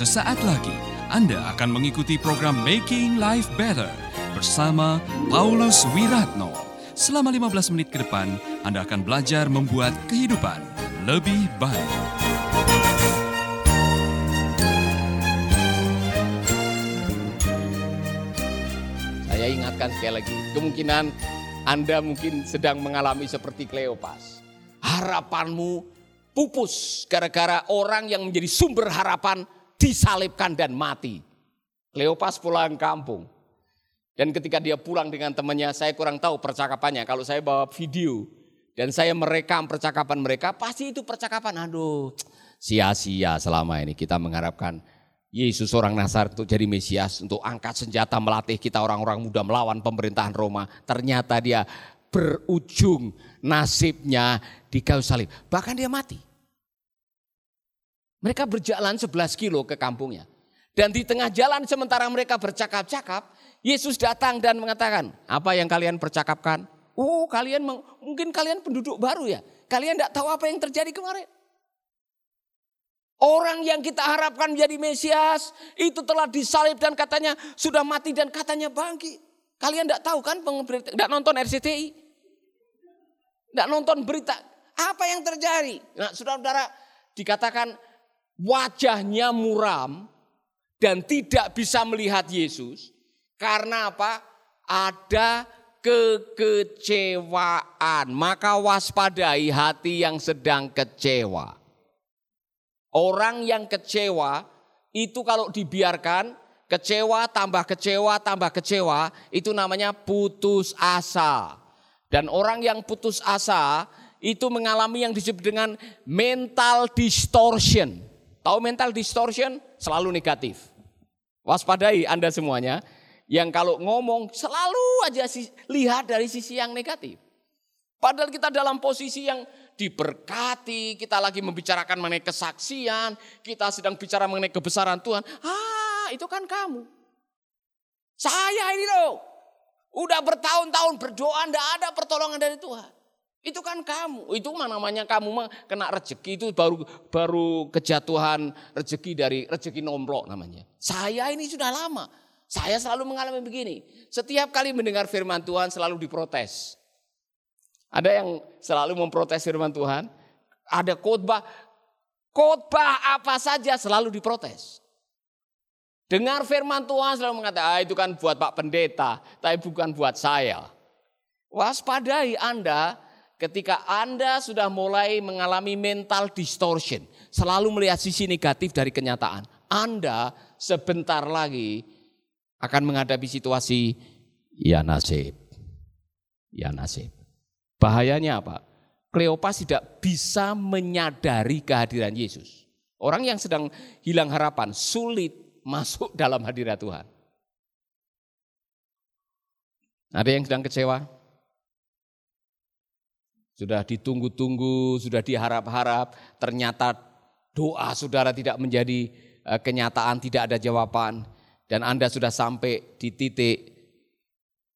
Sesaat lagi Anda akan mengikuti program Making Life Better bersama Paulus Wiratno. Selama 15 menit ke depan, Anda akan belajar membuat kehidupan lebih baik. Saya ingatkan sekali lagi, kemungkinan Anda mungkin sedang mengalami seperti Kleopas. Harapanmu pupus gara-gara orang yang menjadi sumber harapan disalibkan dan mati. Kleopas pulang kampung. Dan ketika dia pulang dengan temannya, saya kurang tahu percakapannya. Kalau saya bawa video dan saya merekam percakapan mereka, pasti itu percakapan, aduh sia-sia selama ini kita mengharapkan Yesus orang Nasar untuk jadi Mesias, untuk angkat senjata melatih kita orang-orang muda melawan pemerintahan Roma. Ternyata dia berujung nasibnya di kayu salib. Bahkan dia mati. Mereka berjalan 11 kilo ke kampungnya. Dan di tengah jalan sementara mereka bercakap-cakap, Yesus datang dan mengatakan, apa yang kalian percakapkan? Oh kalian, mungkin kalian penduduk baru ya. Kalian tidak tahu apa yang terjadi kemarin. Orang yang kita harapkan menjadi Mesias itu telah disalib dan katanya sudah mati dan katanya bangkit. Kalian tidak tahu kan tidak nonton RCTI? Tidak nonton berita. Apa yang terjadi? Nah saudara-saudara dikatakan wajahnya muram dan tidak bisa melihat Yesus. Karena apa? Ada kekecewaan. Maka waspadai hati yang sedang kecewa. Orang yang kecewa itu kalau dibiarkan kecewa tambah kecewa tambah kecewa itu namanya putus asa. Dan orang yang putus asa itu mengalami yang disebut dengan mental distortion. Tahu mental distortion? Selalu negatif. Waspadai Anda semuanya. Yang kalau ngomong selalu aja lihat dari sisi yang negatif. Padahal kita dalam posisi yang diberkati, kita lagi membicarakan mengenai kesaksian, kita sedang bicara mengenai kebesaran Tuhan. Ah, itu kan kamu. Saya ini loh. Udah bertahun-tahun berdoa, enggak ada pertolongan dari Tuhan. Itu kan kamu, itu mana namanya kamu mah kena rezeki itu baru baru kejatuhan rezeki dari rezeki nomplok namanya. Saya ini sudah lama, saya selalu mengalami begini. Setiap kali mendengar firman Tuhan selalu diprotes. Ada yang selalu memprotes firman Tuhan, ada khotbah, khotbah apa saja selalu diprotes. Dengar firman Tuhan selalu mengatakan, ah, itu kan buat Pak Pendeta, tapi bukan buat saya. Waspadai Anda ketika Anda sudah mulai mengalami mental distortion, selalu melihat sisi negatif dari kenyataan, Anda sebentar lagi akan menghadapi situasi ya nasib. Ya nasib. Bahayanya apa? Kleopas tidak bisa menyadari kehadiran Yesus. Orang yang sedang hilang harapan sulit masuk dalam hadirat Tuhan. Ada yang sedang kecewa? Sudah ditunggu-tunggu, sudah diharap-harap, ternyata doa saudara tidak menjadi eh, kenyataan, tidak ada jawaban. Dan Anda sudah sampai di titik,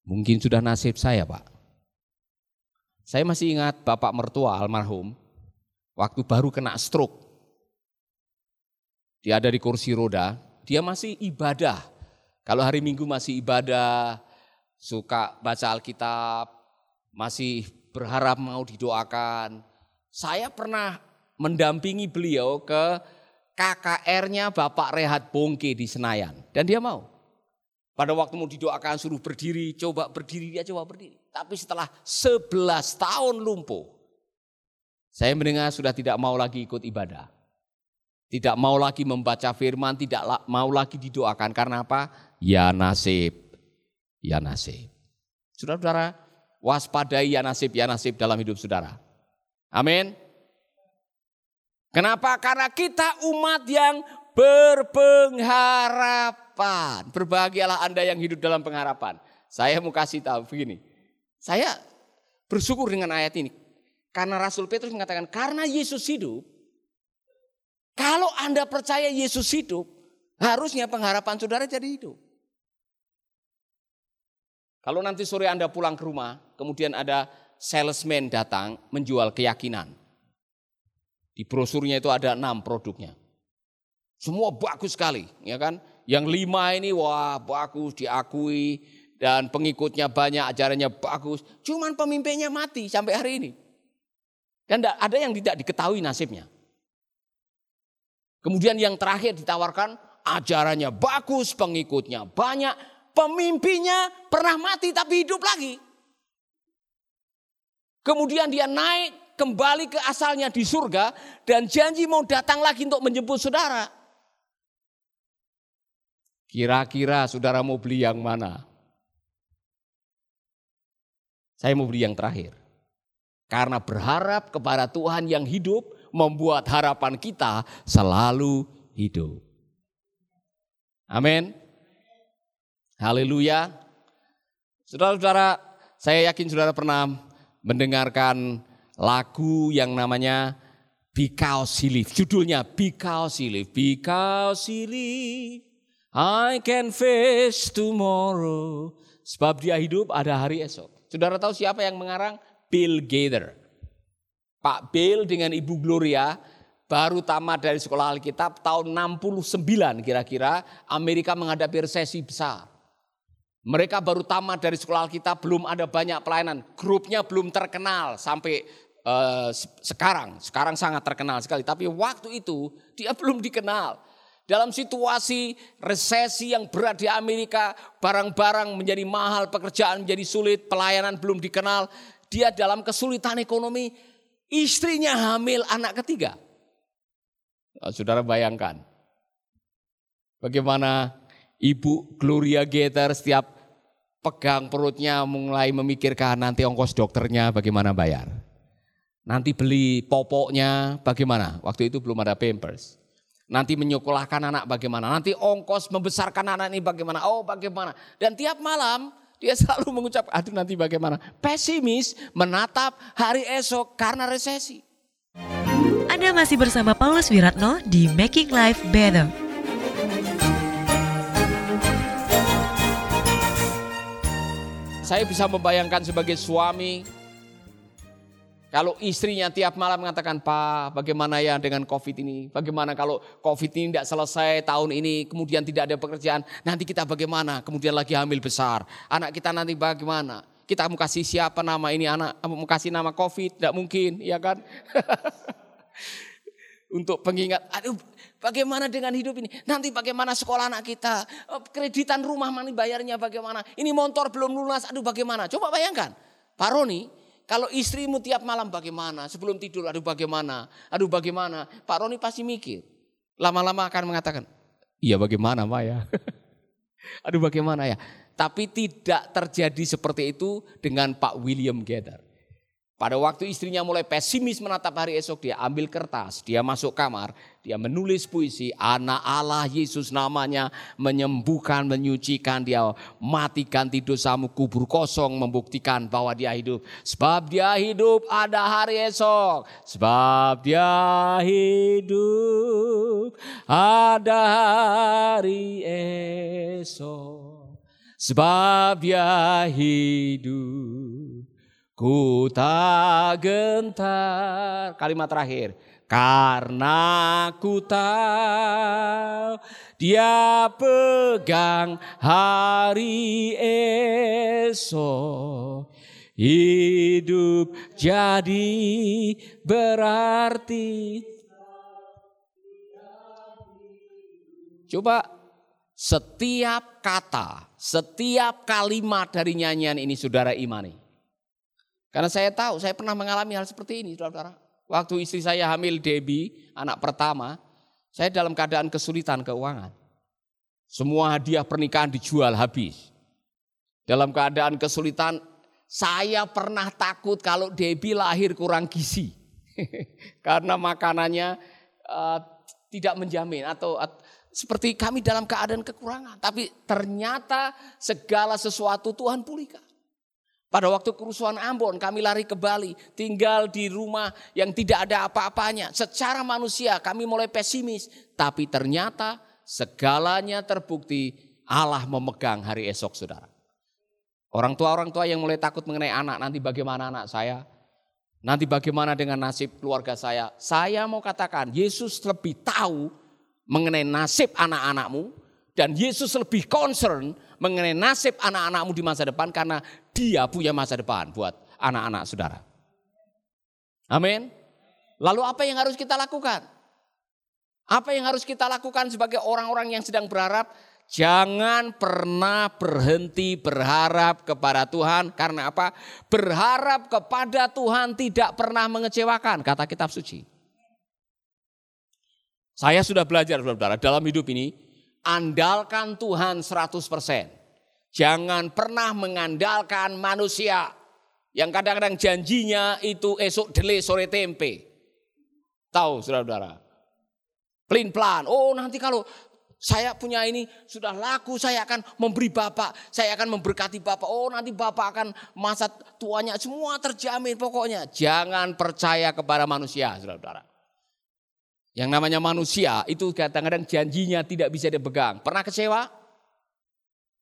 mungkin sudah nasib saya Pak. Saya masih ingat Bapak mertua almarhum, waktu baru kena stroke. Dia ada di kursi roda, dia masih ibadah. Kalau hari Minggu masih ibadah, suka baca Alkitab, masih berharap mau didoakan. Saya pernah mendampingi beliau ke KKR-nya Bapak Rehat Bongke di Senayan. Dan dia mau. Pada waktu mau didoakan suruh berdiri, coba berdiri, dia coba berdiri. Tapi setelah 11 tahun lumpuh, saya mendengar sudah tidak mau lagi ikut ibadah. Tidak mau lagi membaca firman, tidak mau lagi didoakan. Karena apa? Ya nasib, ya nasib. Saudara-saudara, waspadai ya nasib ya nasib dalam hidup saudara. Amin. Kenapa? Karena kita umat yang berpengharapan. Berbahagialah Anda yang hidup dalam pengharapan. Saya mau kasih tahu begini. Saya bersyukur dengan ayat ini. Karena Rasul Petrus mengatakan, karena Yesus hidup, kalau Anda percaya Yesus hidup, harusnya pengharapan saudara jadi hidup. Kalau nanti sore Anda pulang ke rumah, kemudian ada salesman datang menjual keyakinan. Di brosurnya itu ada enam produknya. Semua bagus sekali, ya kan? Yang lima ini wah bagus diakui dan pengikutnya banyak, ajarannya bagus. Cuman pemimpinnya mati sampai hari ini. Dan ada yang tidak diketahui nasibnya. Kemudian yang terakhir ditawarkan ajarannya bagus, pengikutnya banyak, pemimpinnya pernah mati tapi hidup lagi. Kemudian dia naik kembali ke asalnya di surga dan janji mau datang lagi untuk menjemput saudara. Kira-kira saudara mau beli yang mana? Saya mau beli yang terakhir. Karena berharap kepada Tuhan yang hidup membuat harapan kita selalu hidup. Amin. Haleluya. Saudara-saudara, saya yakin saudara pernah mendengarkan lagu yang namanya Because He Lives. Judulnya Because He Lives. Because He Lives, I can face tomorrow. Sebab dia hidup ada hari esok. Saudara tahu siapa yang mengarang? Bill Gaither. Pak Bill dengan Ibu Gloria baru tamat dari sekolah Alkitab tahun 69 kira-kira Amerika menghadapi resesi besar. Mereka baru tamat dari sekolah Alkitab belum ada banyak pelayanan. Grupnya belum terkenal sampai uh, sekarang. Sekarang sangat terkenal sekali. Tapi waktu itu dia belum dikenal. Dalam situasi resesi yang berat di Amerika, barang-barang menjadi mahal, pekerjaan menjadi sulit, pelayanan belum dikenal. Dia dalam kesulitan ekonomi, Istrinya hamil anak ketiga. Nah, saudara bayangkan. Bagaimana ibu Gloria Gator setiap pegang perutnya mulai memikirkan nanti ongkos dokternya bagaimana bayar. Nanti beli popoknya bagaimana? Waktu itu belum ada Pampers. Nanti menyekolahkan anak bagaimana? Nanti ongkos membesarkan anak ini bagaimana? Oh bagaimana? Dan tiap malam dia selalu mengucap, aduh nanti bagaimana. Pesimis menatap hari esok karena resesi. Anda masih bersama Paulus Wiratno di Making Life Better. Saya bisa membayangkan sebagai suami kalau istrinya tiap malam mengatakan, Pak bagaimana ya dengan COVID ini? Bagaimana kalau COVID ini tidak selesai tahun ini, kemudian tidak ada pekerjaan, nanti kita bagaimana? Kemudian lagi hamil besar, anak kita nanti bagaimana? Kita mau kasih siapa nama ini anak? Mau kasih nama COVID? Tidak mungkin, ya kan? Untuk pengingat, aduh bagaimana dengan hidup ini? Nanti bagaimana sekolah anak kita? Oh, kreditan rumah mana bayarnya bagaimana? Ini motor belum lunas, aduh bagaimana? Coba bayangkan, Pak Roni kalau istrimu tiap malam bagaimana? Sebelum tidur, aduh bagaimana? Aduh bagaimana? Pak Roni pasti mikir. Lama-lama akan mengatakan, iya bagaimana Maya? aduh bagaimana ya? Tapi tidak terjadi seperti itu dengan Pak William Gather. Pada waktu istrinya mulai pesimis menatap hari esok, dia ambil kertas, dia masuk kamar, dia menulis puisi, anak Allah Yesus namanya, menyembuhkan, menyucikan, dia matikan tidur dosamu, kubur kosong, membuktikan bahwa dia hidup. Sebab dia hidup ada hari esok, sebab dia hidup ada hari esok. Sebab dia hidup Ku tak gentar. Kalimat terakhir. Karena ku tahu dia pegang hari esok. Hidup jadi berarti. Coba setiap kata, setiap kalimat dari nyanyian ini saudara imani. Karena saya tahu, saya pernah mengalami hal seperti ini, saudara-saudara. Waktu istri saya hamil Debbie, anak pertama, saya dalam keadaan kesulitan keuangan. Semua hadiah pernikahan dijual habis. Dalam keadaan kesulitan, saya pernah takut kalau Debbie lahir kurang gizi. Karena makanannya uh, tidak menjamin atau uh, seperti kami dalam keadaan kekurangan. Tapi ternyata segala sesuatu Tuhan pulihkan. Pada waktu kerusuhan Ambon kami lari ke Bali, tinggal di rumah yang tidak ada apa-apanya. Secara manusia kami mulai pesimis, tapi ternyata segalanya terbukti Allah memegang hari esok saudara. Orang tua-orang tua yang mulai takut mengenai anak, nanti bagaimana anak saya? Nanti bagaimana dengan nasib keluarga saya? Saya mau katakan, Yesus lebih tahu mengenai nasib anak-anakmu dan Yesus lebih concern mengenai nasib anak-anakmu di masa depan karena dia punya masa depan buat anak-anak saudara. Amin. Lalu apa yang harus kita lakukan? Apa yang harus kita lakukan sebagai orang-orang yang sedang berharap? Jangan pernah berhenti berharap kepada Tuhan. Karena apa? Berharap kepada Tuhan tidak pernah mengecewakan, kata kitab suci. Saya sudah belajar saudara dalam hidup ini, andalkan Tuhan 100%. Jangan pernah mengandalkan manusia yang kadang-kadang janjinya itu esok dele sore tempe. Tahu saudara-saudara. Pelin pelan. Oh nanti kalau saya punya ini sudah laku, saya akan memberi Bapak, saya akan memberkati Bapak. Oh nanti Bapak akan masa tuanya semua terjamin pokoknya. Jangan percaya kepada manusia, saudara-saudara. Yang namanya manusia itu kadang-kadang janjinya tidak bisa dipegang. Pernah kecewa?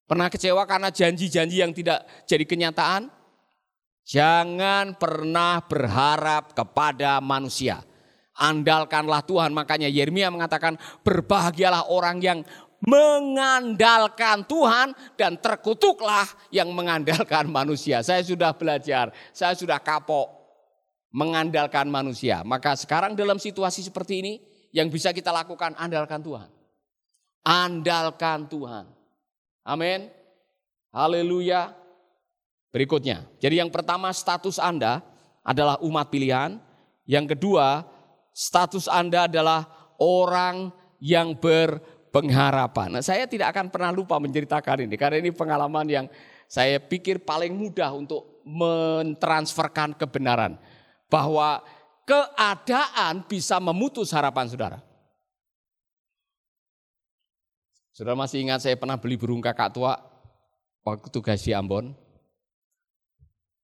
Pernah kecewa karena janji-janji yang tidak jadi kenyataan? Jangan pernah berharap kepada manusia andalkanlah Tuhan. Makanya Yeremia mengatakan berbahagialah orang yang mengandalkan Tuhan dan terkutuklah yang mengandalkan manusia. Saya sudah belajar, saya sudah kapok mengandalkan manusia. Maka sekarang dalam situasi seperti ini yang bisa kita lakukan andalkan Tuhan. Andalkan Tuhan. Amin. Haleluya. Berikutnya. Jadi yang pertama status Anda adalah umat pilihan. Yang kedua status Anda adalah orang yang berpengharapan. Nah, saya tidak akan pernah lupa menceritakan ini karena ini pengalaman yang saya pikir paling mudah untuk mentransferkan kebenaran bahwa keadaan bisa memutus harapan saudara. Saudara masih ingat saya pernah beli burung kakak tua waktu tugas di Ambon.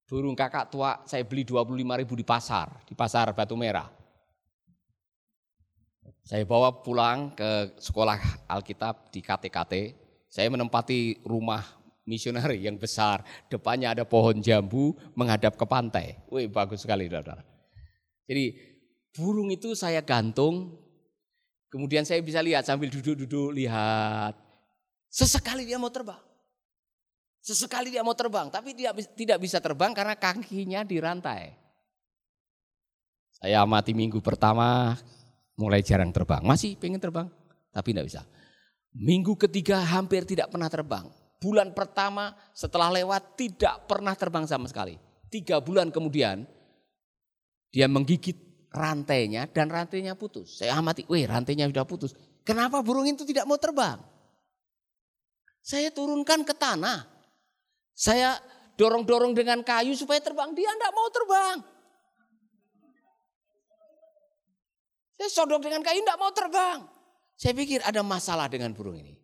Burung kakak tua saya beli 25 ribu di pasar, di pasar Batu Merah. Saya bawa pulang ke sekolah Alkitab di KTKT. Saya menempati rumah misioneri yang besar. Depannya ada pohon jambu menghadap ke pantai. Wih bagus sekali saudara. Jadi burung itu saya gantung. Kemudian saya bisa lihat sambil duduk-duduk lihat. Sesekali dia mau terbang. Sesekali dia mau terbang. Tapi dia tidak bisa terbang karena kakinya dirantai. Saya amati minggu pertama, mulai jarang terbang. Masih pengen terbang, tapi tidak bisa. Minggu ketiga hampir tidak pernah terbang. Bulan pertama setelah lewat tidak pernah terbang sama sekali. Tiga bulan kemudian dia menggigit rantainya dan rantainya putus. Saya amati, weh rantainya sudah putus. Kenapa burung itu tidak mau terbang? Saya turunkan ke tanah. Saya dorong-dorong dengan kayu supaya terbang. Dia tidak mau terbang. Saya sodok dengan kayu tidak mau terbang. Saya pikir ada masalah dengan burung ini.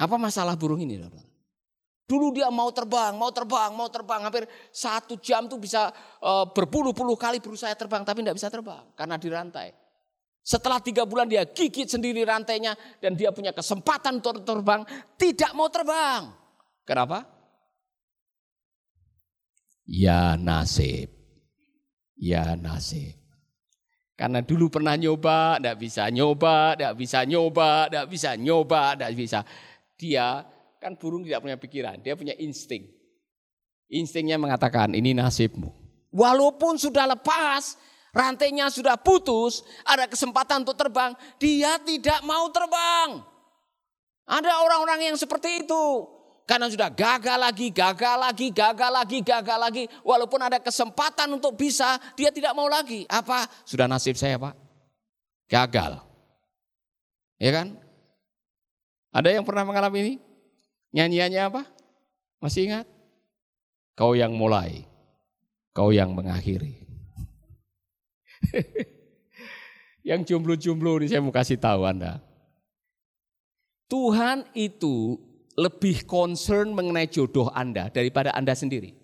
Apa masalah burung ini? Dulu dia mau terbang, mau terbang, mau terbang. Hampir satu jam tuh bisa uh, berpuluh-puluh kali berusaha terbang. Tapi tidak bisa terbang karena dirantai. Setelah tiga bulan dia gigit sendiri rantainya. Dan dia punya kesempatan untuk terbang. Tidak mau terbang. Kenapa? Ya nasib. Ya nasib. Karena dulu pernah nyoba, tidak bisa nyoba, tidak bisa nyoba, tidak bisa nyoba, tidak bisa. Dia kan burung tidak punya pikiran, dia punya insting. Instingnya mengatakan ini nasibmu. Walaupun sudah lepas, rantainya sudah putus, ada kesempatan untuk terbang, dia tidak mau terbang. Ada orang-orang yang seperti itu. Karena sudah gagal lagi, gagal lagi, gagal lagi, gagal lagi. Walaupun ada kesempatan untuk bisa, dia tidak mau lagi. Apa? Sudah nasib saya pak. Gagal. Ya kan? Ada yang pernah mengalami ini? Nyanyiannya apa? Masih ingat? Kau yang mulai, kau yang mengakhiri. yang jomblo-jomblo ini saya mau kasih tahu Anda. Tuhan itu lebih concern mengenai jodoh Anda daripada Anda sendiri.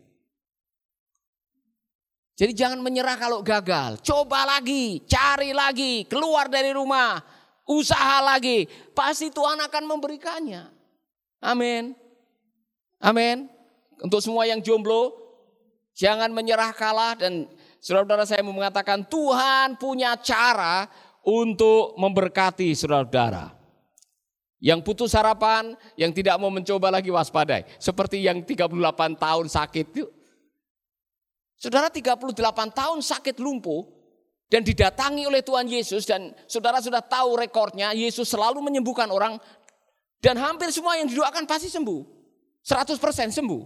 Jadi jangan menyerah kalau gagal. Coba lagi, cari lagi, keluar dari rumah, usaha lagi. Pasti Tuhan akan memberikannya. Amin. Amin. Untuk semua yang jomblo, jangan menyerah kalah dan saudara-saudara saya mau mengatakan Tuhan punya cara untuk memberkati saudara-saudara. Yang putus harapan, yang tidak mau mencoba lagi waspadai. Seperti yang 38 tahun sakit itu. Saudara 38 tahun sakit lumpuh dan didatangi oleh Tuhan Yesus dan saudara sudah tahu rekornya Yesus selalu menyembuhkan orang dan hampir semua yang didoakan pasti sembuh. 100% sembuh.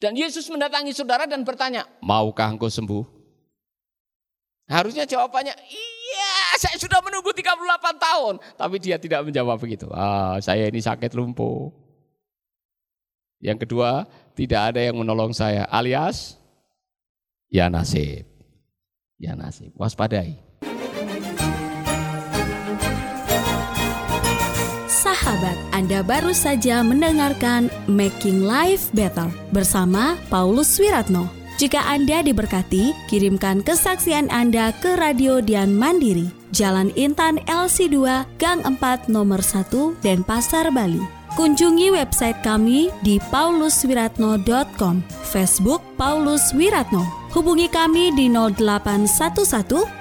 Dan Yesus mendatangi saudara dan bertanya, maukah engkau sembuh? Harusnya jawabannya, iya saya sudah menunggu 38 tahun. Tapi dia tidak menjawab begitu. Ah, saya ini sakit lumpuh. Yang kedua, tidak ada yang menolong saya. Alias, ya nasib. Ya nasib, waspadai. Sahabat, Anda baru saja mendengarkan Making Life Better bersama Paulus Wiratno. Jika Anda diberkati, kirimkan kesaksian Anda ke Radio Dian Mandiri, Jalan Intan LC2, Gang 4, Nomor 1, Denpasar, Bali. Kunjungi website kami di pauluswiratno.com, Facebook Paulus Wiratno. Hubungi kami di 0811